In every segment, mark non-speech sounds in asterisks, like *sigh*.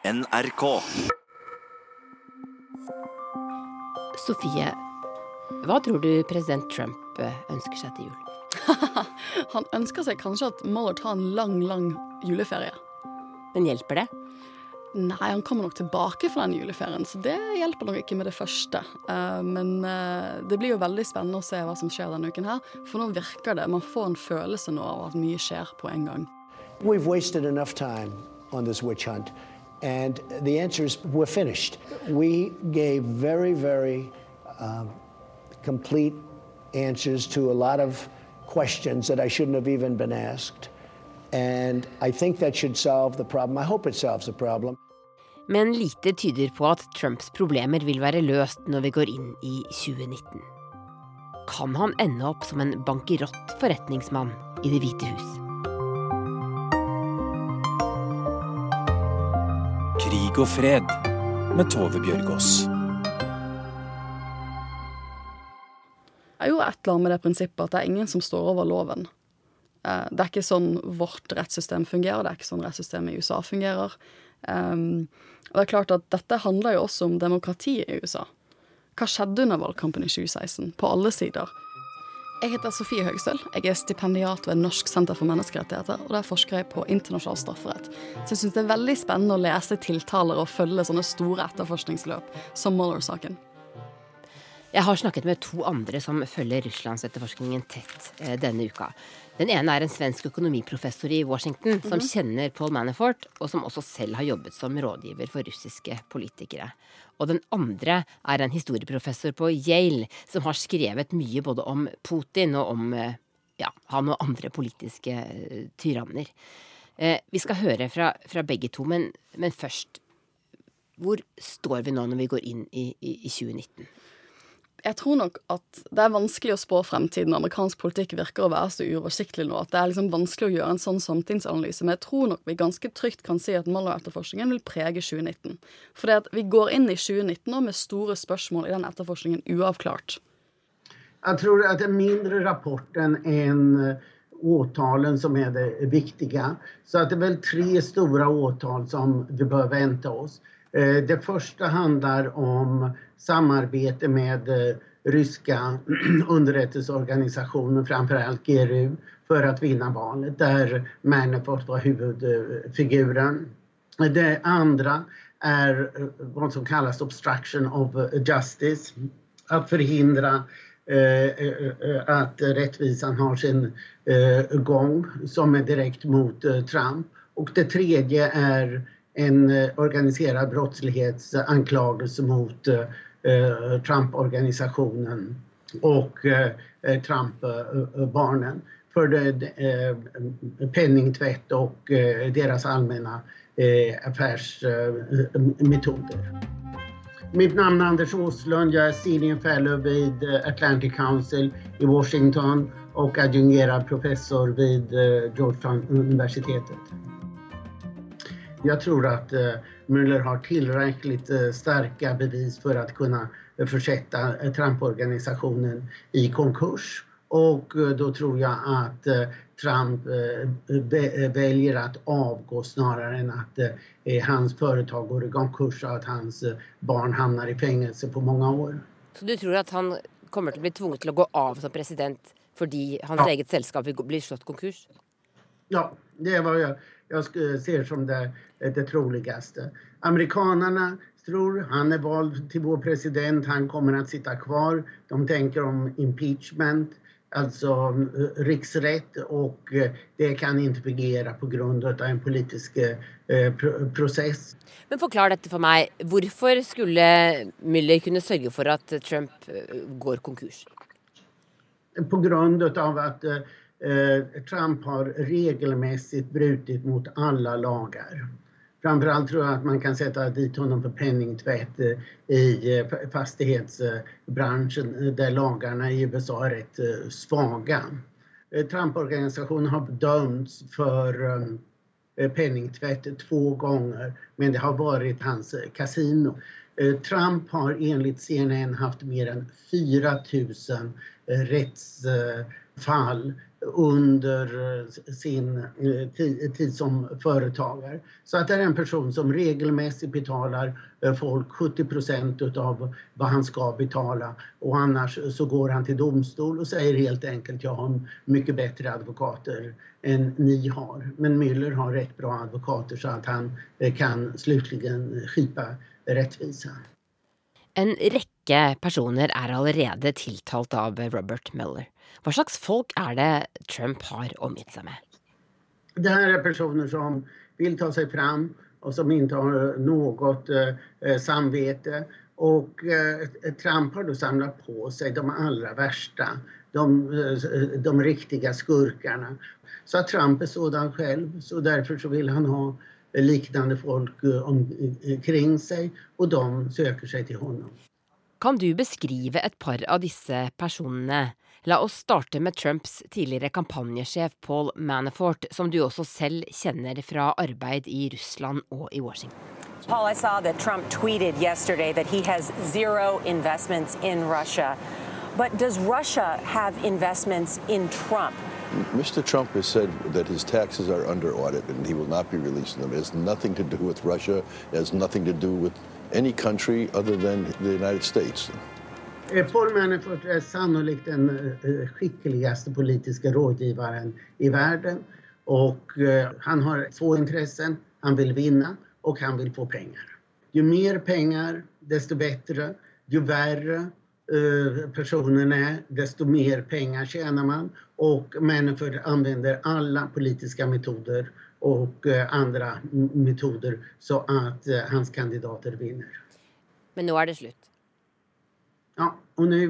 NRK. Sofie, hva tror du president Trump ønsker seg til jul? *laughs* Han ønsker seg kanskje at Mueller tar en lang, lang juleferie. Men hjelper det? Nei, han kommer nok tilbake fra den juleferien, så det hjelper nok ikke med det første. Eh, men eh, det blir jo veldig spennende å se hva som skjer denne uken her, for nå virker det Man får en følelse nå av at mye skjer på en gang. We've wasted enough time on this witch hunt, and the answer is we're finished. We gave very, very um, complete answers to a lot of questions that I shouldn't have even been asked. And I think that should solve the problem. I hope it solves the problem. Men lite tyder på at Trumps problemer vil være løst når vi går inn i 2019. Kan han ende opp som en bankerott forretningsmann i Det hvite hus? Krig och fred med Tove Bjørgaas. Det er jo et eller annet med det prinsippet at det er ingen som står over loven. Eh, det er ikke sånn vårt rettssystem fungerer, det er ikke sånn rettssystemet i USA fungerer. Ehm, og det er klart at dette handler jo også om demokrati i USA. Hva skjedde under valgkampen i 2016, på alle sider? Jeg heter Sofie Høgstøl. Jeg er stipendiat ved Norsk senter for menneskerettigheter, og der forsker jeg på internasjonal strafferett. Så jeg syns det er veldig spennende å lese tiltaler og følge sånne store etterforskningsløp som Mueller-saken. Jeg har snakket med to andre som følger russlandsetterforskningen tett eh, denne uka. Den ene er en svensk økonomiprofessor i Washington som kjenner Paul Manafort, og som også selv har jobbet som rådgiver for russiske politikere. Og den andre er en historieprofessor på Yale som har skrevet mye både om Putin og om eh, ja, han og andre politiske eh, tyranner. Eh, vi skal høre fra, fra begge to, men, men først Hvor står vi nå når vi går inn i, i, i 2019? Jeg tror nok at det er vanskelig å spå fremtiden. Amerikansk politikk virker å være så uoversiktlig nå at det er liksom vanskelig å gjøre en sånn samtidsanalyse. Men jeg tror nok vi ganske trygt kan si at Mueller-etterforskningen vil prege 2019. For vi går inn i 2019 nå med store spørsmål i den etterforskningen uavklart. Jeg tror at det er mindre rapporten enn eh, åtalen som er det viktige. Så at det er vel tre store åtal som vi bør vente oss. Eh, det första handlar om samarbete med eh, ryska *clears throat* underrättelseorganisationer, framförallt GRU, för att vinna valet där Manafort var huvudfiguren. Det andra är eh, vad som kallas obstruction of justice. Att förhindra att rättvisan har sin gång som är direkt mot Trump. Och det tredje är en eh, organiserad brottslighetsanklagelse mot eh, eh, Trump-organisationen och Trump-barnen för penningtvätt och deras allmänna affärsmetoder. Mitt namn är Anders Åslund, jag är senior fellow vid Atlantic Council i Washington och adjungerad professor vid Georgetown-universitetet. Jag tror att Mueller har tillräckligt starka bevis för att kunna försätta Trump-organisationen i konkurs. Och då tror jag att Trump väljer att avgå snarare än att hans företag går i konkurs och att hans barn hamnar i fängelse på många år. Så du tror att han kommer att bli tvungen att gå av som president fordi hans ja. eget selskap blir slått konkurs? Ja, det är vad jag, jag ser som det, det troligaste. Amerikanerna tror han är vald till vår president, han kommer att sitta kvar. De tänker om impeachment, alltså riksrätt och det kan inte fungera på grund av en politisk process. Men förklara detta för mig. Varför skulle Mueller kunna sörja för att Trump går konkurs? På grund av att Eh, Trump har regelmässigt brutit mot alla lagar. Framförallt tror jag att man kan sätta dit honom för penningtvätt eh, i eh, fastighetsbranschen där lagarna i USA är rätt svaga. Trump-organisationen har dömts för penningtvätt två gånger men det har varit hans kasino. Trump har enligt CNN haft mer än 4 000 rätts fall under sin eh, tid som företagare. Så att det är en person som regelmässigt betalar eh, folk 70 procent utav vad han ska betala och annars så går han till domstol och säger helt enkelt jag har mycket bättre advokater än ni har. Men Müller har rätt bra advokater så att han eh, kan slutligen skipa rättvisa. En rekke personer er allerede tiltalt av Robert Mueller. Hva slags folk er det Trump har omgitt seg med? Det här är personer som vill ta sig fram och som inte har något eh, samvete. Och eh, Trump har då samlat på sig de allra värsta, de, eh, de riktiga skurkarna. Så att Trump är sådan själv, så därför så vill han ha liknande folk eh, omkring eh, sig och de söker sig till honom. Kan du beskrive et par av disse personene? La oss starte med Trumps tidligere kampanjesjef Paul Manafort, som du også selv kjenner fra arbeid i Russland og i Washington. Paul, I saw that Trump tweeted yesterday that he has zero investments in Russia. But does Russia have investments in Trump? Mr. Trump has said that his taxes are under audit and he will not be releasing them. It has nothing to do with Russia. It has nothing to do with any country other than the United States. Eh, Paul Manafort är sannolikt den eh, skickligaste politiska rådgivaren i världen. Och eh, han har två intressen. Han vill vinna och han vill få pengar. Ju mer pengar, desto bättre. Ju värre eh, personen är, desto mer pengar tjänar man. Och Manafort använder alla politiska metoder och andra metoder så att hans kandidater vinner. Men nu är det slut? Ja, och nu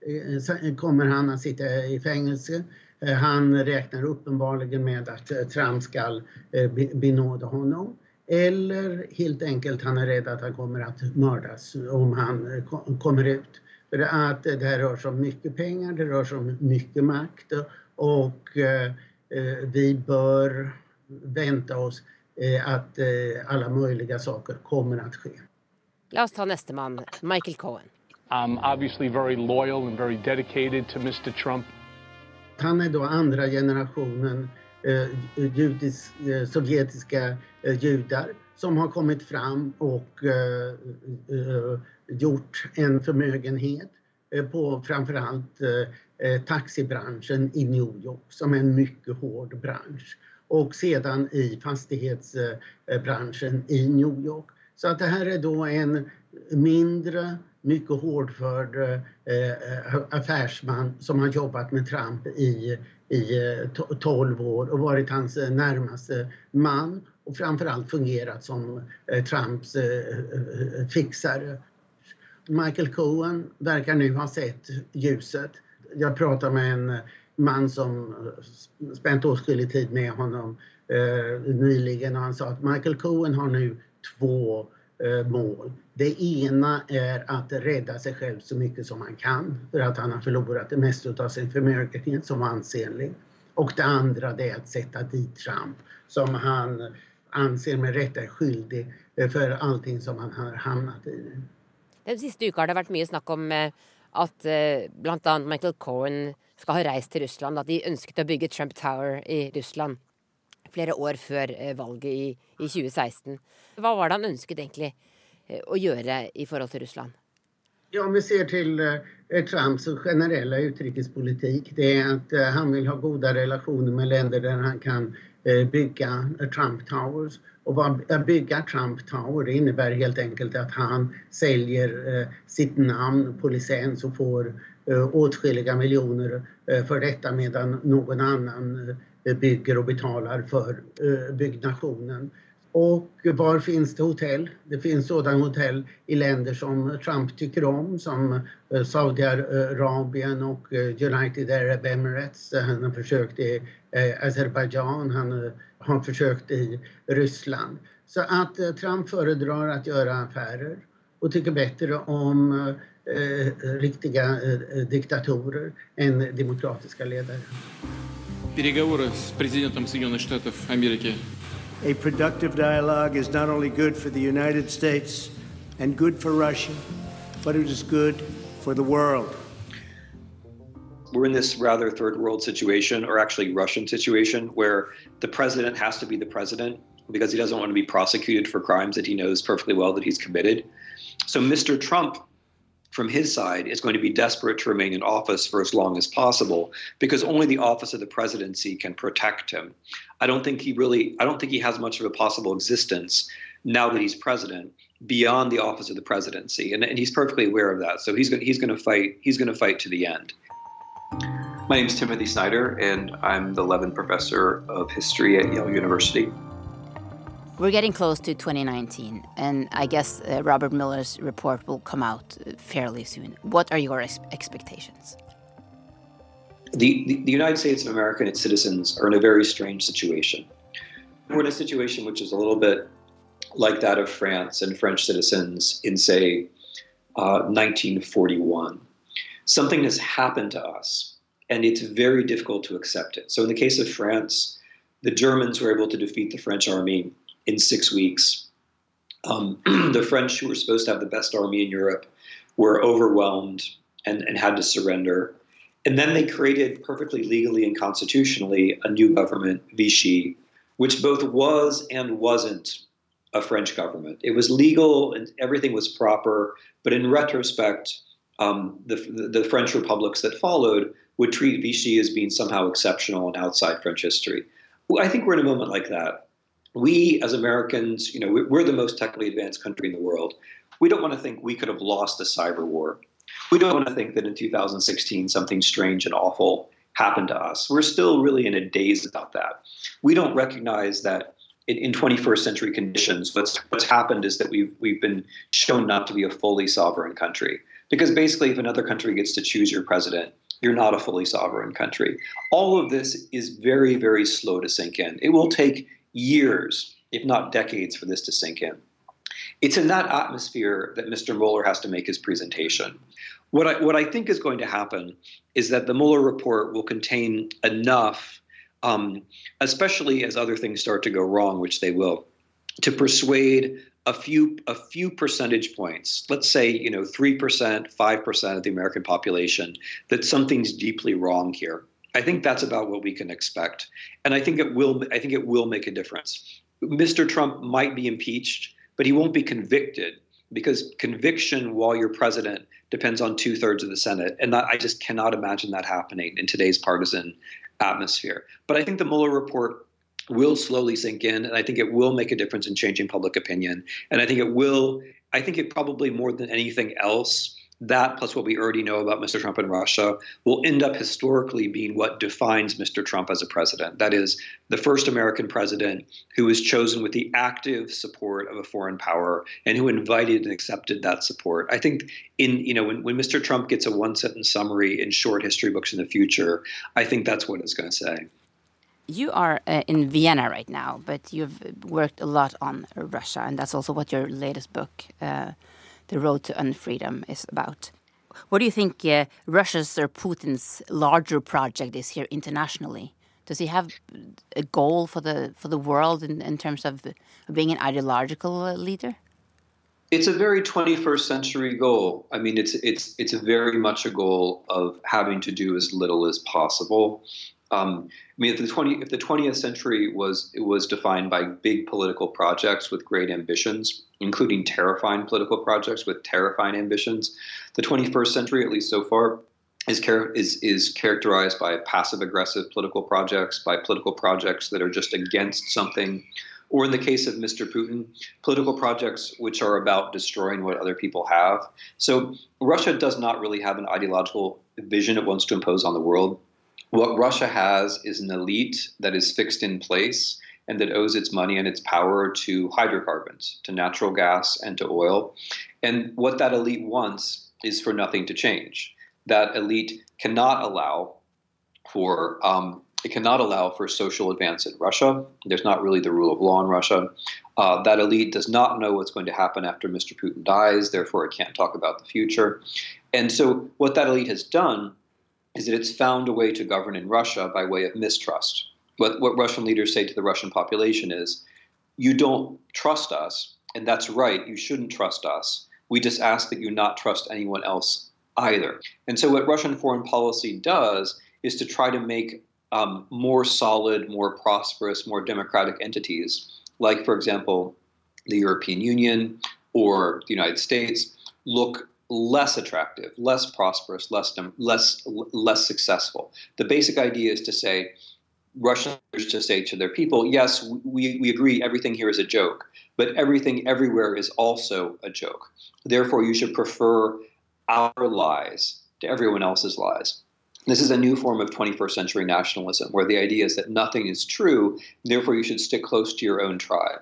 eh, kommer han att sitta i fängelse. Eh, han räknar uppenbarligen med att eh, Trump ska eh, benåda honom. Eller helt enkelt han är rädd att han kommer att mördas om han eh, kommer ut. För att det här rör sig om mycket pengar, det rör sig om mycket makt och eh, vi bör vänta oss att alla möjliga saker kommer att ske. Låt oss ta nästa man, Michael Cohen. I'm obviously very loyal and very dedicated to Mr Trump. Han är då andra generationen eh, judis, eh, sovjetiska eh, judar som har kommit fram och eh, eh, gjort en förmögenhet eh, på framförallt eh, taxibranschen i New York som är en mycket hård bransch och sedan i fastighetsbranschen i New York. Så att det här är då en mindre mycket hårdförd eh, affärsman som har jobbat med Trump i, i eh, 12 år och varit hans eh, närmaste man och framförallt fungerat som eh, Trumps eh, eh, fixare. Michael Cohen verkar nu ha sett ljuset. Jag pratade med en man som eh, spänt åtskillig tid med honom eh, nyligen och han sa att Michael Cohen har nu två Eh, mål. Det ena är att rädda sig själv så mycket som han kan för att han har förlorat det mesta av sin förmögenhet som var ansenlig. Och det andra det är att sätta dit Trump som han anser med rätta är skyldig eh, för allting som han har hamnat i. Den sista veckan har det varit mycket snack om eh, att Michael Cohen ska ha rest till Ryssland, At de ønsket å bygga Trump Tower i Ryssland flere år før eh, valget i, i 2016. Hva var det han ønsket egentlig eh, å gjøre i forhold till Ryssland? Ja, om vi ser till eh, Trumps generella utrikespolitik, det är att han vill ha goda relationer med länder där han kan bygga Trump Towers. Och vad, att bygga Trump Tower innebär helt enkelt att han säljer eh, sitt namn på licens och får eh, åtskilliga miljoner eh, för detta medan någon annan eh, bygger och betalar för eh, byggnationen. Och var finns det hotell? Det finns sådana hotell i länder som Trump tycker om som eh, Saudiarabien och eh, United Arab Emirates. Han har försökt i Azerbajdzjan, han har försökt i Ryssland. Så att Trump föredrar att göra affärer och tycker bättre om eh, riktiga eh, diktatorer än demokratiska ledare переговоры с президентом Соединенных Штатов Америки. A productive dialogue is not only good for the United States and good for Russia, but it is good for the world. we're in this rather third world situation, or actually Russian situation, where the president has to be the president because he doesn't want to be prosecuted for crimes that he knows perfectly well that he's committed. So Mr. Trump, from his side, is going to be desperate to remain in office for as long as possible because only the office of the presidency can protect him. I don't think he really, I don't think he has much of a possible existence now that he's president beyond the office of the presidency, and, and he's perfectly aware of that. So he's going, he's going to fight, he's going to fight to the end. My name is Timothy Snyder, and I'm the Levin Professor of History at Yale University. We're getting close to 2019, and I guess uh, Robert Miller's report will come out uh, fairly soon. What are your ex expectations? The, the, the, United States of America and its citizens are in a very strange situation. We're in a situation which is a little bit like that of France and French citizens in, say, uh, 1941 something has happened to us and it's very difficult to accept it. So, in the case of France, the Germans were able to defeat the French army in six weeks. Um, *clears throat* the French, who were supposed to have the best army in Europe, were overwhelmed and, and had to surrender. And then they created perfectly legally and constitutionally a new government, Vichy, which both was and wasn't a French government. It was legal and everything was proper, but in retrospect, um, the, the French republics that followed would treat Vichy as being somehow exceptional and outside French history. I think we're in a moment like that. We, as Americans, you know, we're the most technically advanced country in the world. We don't want to think we could have lost the cyber war. We don't want to think that in 2016 something strange and awful happened to us. We're still really in a daze about that. We don't recognize that in, in 21st century conditions, what's what's happened is that we've we've been shown not to be a fully sovereign country. Because basically, if another country gets to choose your president, you're not a fully sovereign country. All of this is very, very slow to sink in. It will take years, if not decades, for this to sink in. It's in that atmosphere that Mr. Mueller has to make his presentation. What I, what I think is going to happen is that the Mueller report will contain enough, um, especially as other things start to go wrong, which they will, to persuade a few a few percentage points let's say you know 3% 5% of the american population that something's deeply wrong here i think that's about what we can expect. And i think it will i think it will make a difference. Mr trump might be impeached but he won't be convicted because conviction while you're president depends on two-thirds of the senate. And that, i just cannot imagine that happening in today's partisan atmosphere. But i think the mueller report will slowly sink in and i think it will make a difference in changing public opinion. And i think it will i think it probably more than anything else that plus what we already know about Mr. Trump and Russia will end up historically being what defines Mr. Trump as a president. That is, the first American president who was chosen with the active support of a foreign power and who invited and accepted that support. I think in you know when, when Mr. Trump gets a one sentence summary in short history books in the future, I think that's what it's going to say you are uh, in Vienna right now, but you've worked a lot on Russia, and that's also what your latest book, uh, The Road to Unfreedom, is about. What do you think uh, Russia's or Putin's larger project is here internationally? Does he have a goal for the for the world in, in terms of being an ideological uh, leader? It's a very 21st century goal. I mean, it's it's it's very much a goal of having to do as little as possible um, I mean, if the 20 if the 20th century was it was defined by big political projects with great ambitions, including terrifying political projects with terrifying ambitions, the 21st century, at least so far, is is is characterized by passive aggressive political projects, by political projects that are just against something, or in the case of Mr. Putin, political projects which are about destroying what other people have. So Russia does not really have an ideological vision it wants to impose on the world. What Russia has is an elite that is fixed in place and that owes its money and its power to hydrocarbons, to natural gas, and to oil. And what that elite wants is for nothing to change. That elite cannot allow for um, it cannot allow for social advance in Russia. There's not really the rule of law in Russia. Uh, that elite does not know what's going to happen after Mr. Putin dies, therefore, it can't talk about the future. And so, what that elite has done is that it's found a way to govern in Russia by way of mistrust. What, what Russian leaders say to the Russian population is, you don't trust us, and that's right, you shouldn't trust us. We just ask that you not trust anyone else either. And so, what Russian foreign policy does is to try to make um, more solid, more prosperous, more democratic entities, like, for example, the European Union or the United States, look less attractive, less prosperous, less less less successful. The basic idea is to say Russians to say to their people, yes, we, we agree everything here is a joke, but everything everywhere is also a joke. Therefore, you should prefer our lies to everyone else's lies. This is a new form of 21st century nationalism where the idea is that nothing is true, therefore, you should stick close to your own tribe.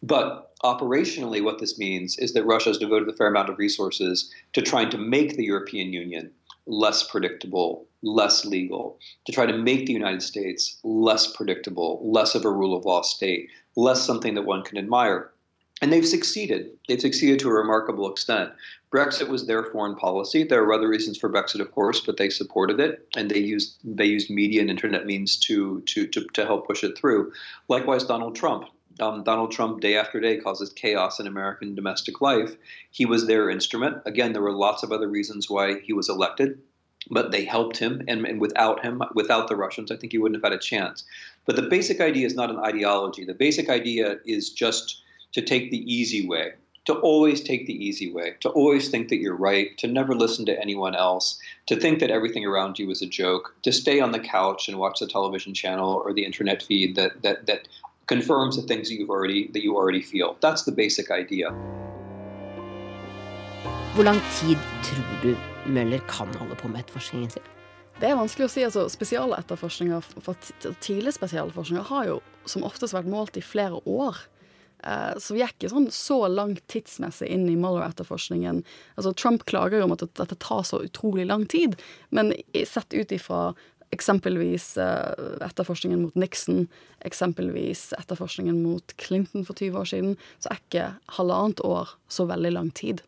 But operationally, what this means is that Russia has devoted a fair amount of resources to trying to make the European Union less predictable, less legal, to try to make the United States less predictable, less of a rule of law state, less something that one can admire. And they've succeeded. They've succeeded to a remarkable extent. Brexit was their foreign policy. There are other reasons for Brexit, of course, but they supported it, and they used they used media and internet means to to to, to help push it through. Likewise, Donald Trump. Um, Donald Trump, day after day, causes chaos in American domestic life. He was their instrument. Again, there were lots of other reasons why he was elected but they helped him and, and, without him without the russians i think he wouldn't have had a chance but the basic idea is not an ideology the basic idea is just to take the easy way to always take the easy way to always think that you're right to never listen to anyone else to think that everything around you is a joke to stay on the couch and watch the television channel or the internet feed that that that confirms the things that you've already that you already feel that's the basic idea Hvor lang tid tror du Møller kan holde på med etterforskningen sin? Det er vanskelig å si. altså Spesialetterforskninger for tidlig spesialforskninger har jo som oftest vært målt i flere år. Eh, så vi er ikke sånn så langt tidsmessig inn i Mueller-etterforskningen. Altså Trump klager jo om at dette tar så utrolig lang tid, men sett ut ifra eksempelvis eh, etterforskningen mot Nixon, eksempelvis etterforskningen mot Clinton for 20 år siden, så er ikke halvannet år så veldig lang tid.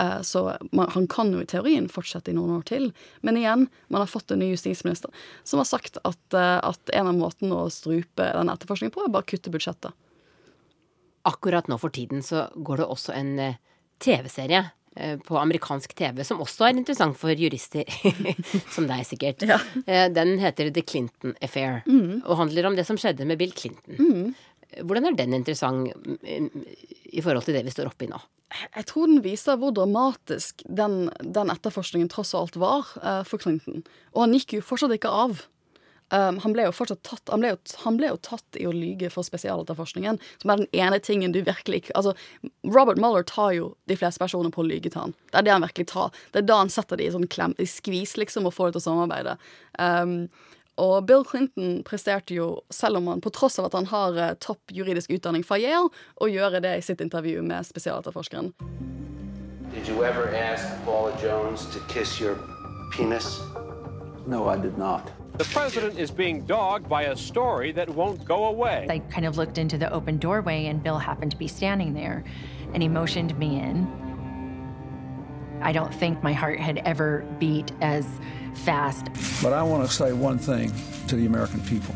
Uh, så man, han kan jo i teorien fortsette i noen år til. Men igjen, man har fått en ny justisminister som har sagt at, eh, at en av måtene å strupe den etterforskningen på, er bare å kutte budsjettet. Akkurat nå for tiden så går det også en eh, TV-serie på amerikansk TV, som også er interessant for jurister, *laughs* som deg sikkert. Ja. Den heter The Clinton Affair, mm. og handler om det som skjedde med Bill Clinton. Mm. Hvordan er den interessant mm, i forhold til det vi står oppe i nå? Jeg tror den viser hvor dramatisk den, den etterforskningen tross alt var for Clinton. Og han gikk jo fortsatt ikke av. Um, han, ble jo fortsatt tatt, han, ble jo, han ble jo tatt i å lyge for spesialetterforskningen, som er den ene tingen du virkelig ikke Altså, Robert Mueller tar jo de fleste personer på å lyge til han. Det er det han virkelig tar. Det er da han setter de i sånn klem, i skvis, liksom, og får dem til å samarbeide. Um, og Bill Clinton presterte jo, selv om han på tross av at han har uh, topp juridisk utdanning fra Yale, å gjøre det i sitt intervju med spesialetterforskeren. Did you ever ask Paula Jones to kiss your penis? No, I did not. The president is being dogged by a story that won't go away. I kind of looked into the open doorway, and Bill happened to be standing there, and he motioned me in. I don't think my heart had ever beat as fast. But I want to say one thing to the American people.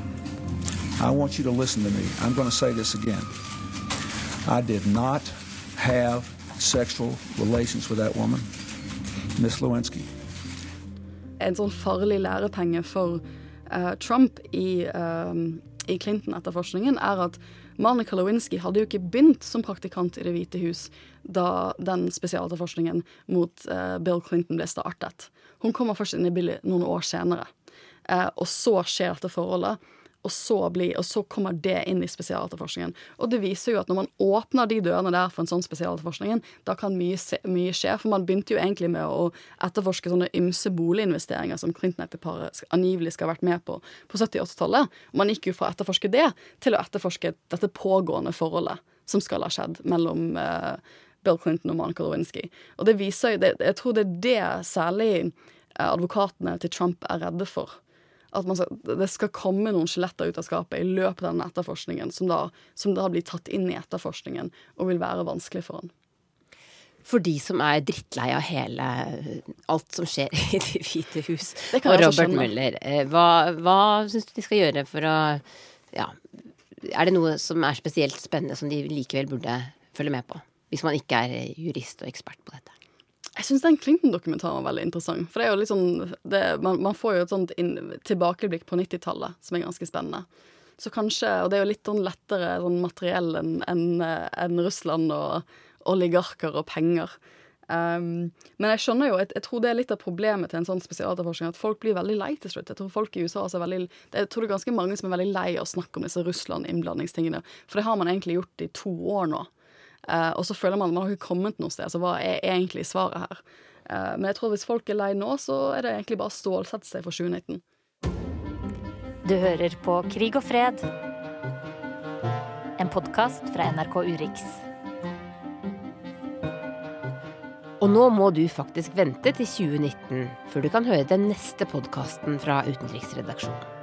I want you to listen to me. I'm going to say this again. I did not have sexual relations with that woman, Miss Lewinsky. En sånn farlig lærepenge for uh, eh, Trump i, uh, i Clinton-etterforskningen er at Monica Lewinsky hadde jo ikke begynt som praktikant i Det hvite hus da den spesialetterforskningen mot uh, Bill Clinton ble startet. Hun kommer først inn i bildet noen år senere. Uh, og så skjer dette forholdet, og så, blir, og så, kommer det inn i spesialetterforskningen. Og det viser jo at når man åpner de dørene der for en sånn spesialetterforskning, da kan mye, mye, skje. For man begynte jo egentlig med å etterforske sånne ymse boliginvesteringer som Clinton-ekteparet angivelig skal ha vært med på på 70- 80-tallet. Man gikk jo fra å etterforske det til å etterforske dette pågående forholdet som skal ha skjedd mellom uh, Bill Clinton og Monica Lewinsky. Og det viser jo, det, Jeg tror det er det særlig eh, advokatene til Trump er redde for at skal, det skal komme noen skjeletter ut av skapet i løpet av den etterforskningen, som da, som da blir tatt inn i etterforskningen og vil være vanskelig for han. For de som er drittlei av hele alt som skjer *laughs* i Det hvite hus og Robert Mueller, eh, hva, hva syns du de skal gjøre for å Ja, er det noe som er spesielt spennende som de likevel burde følge med på? Hvis man ikke er jurist og ekspert på dette? Jeg syns den Clinton-dokumentaren var veldig interessant. For det er jo litt liksom, sånn det, man, man, får jo et sånt inn, tilbakeblikk på 90-tallet som er ganske spennende. Så kanskje, Og det er jo litt sånn lettere sånn materiell enn en, en Russland og oligarker og penger. Um, ehm, men jeg skjønner jo, jeg, jeg, tror det er litt av problemet til en sånn spesialetterforskning, at folk blir veldig lei til slutt. Jeg tror folk i USA er veldig, jeg tror det er ganske mange som er veldig lei av å snakke om disse Russland-innblandingstingene. For det har man egentlig gjort i to år nå. Uh, og så føler man at man har ikke kommet noe sted. Så hva er egentlig svaret her? Uh, men jeg tror hvis folk er lei nå, så er det egentlig bare å stålsette seg for 2019. Du hører på Krig og fred, en podkast fra NRK Urix. Og nå må du faktisk vente til 2019 før du kan høre den neste podkasten fra utenriksredaksjonen.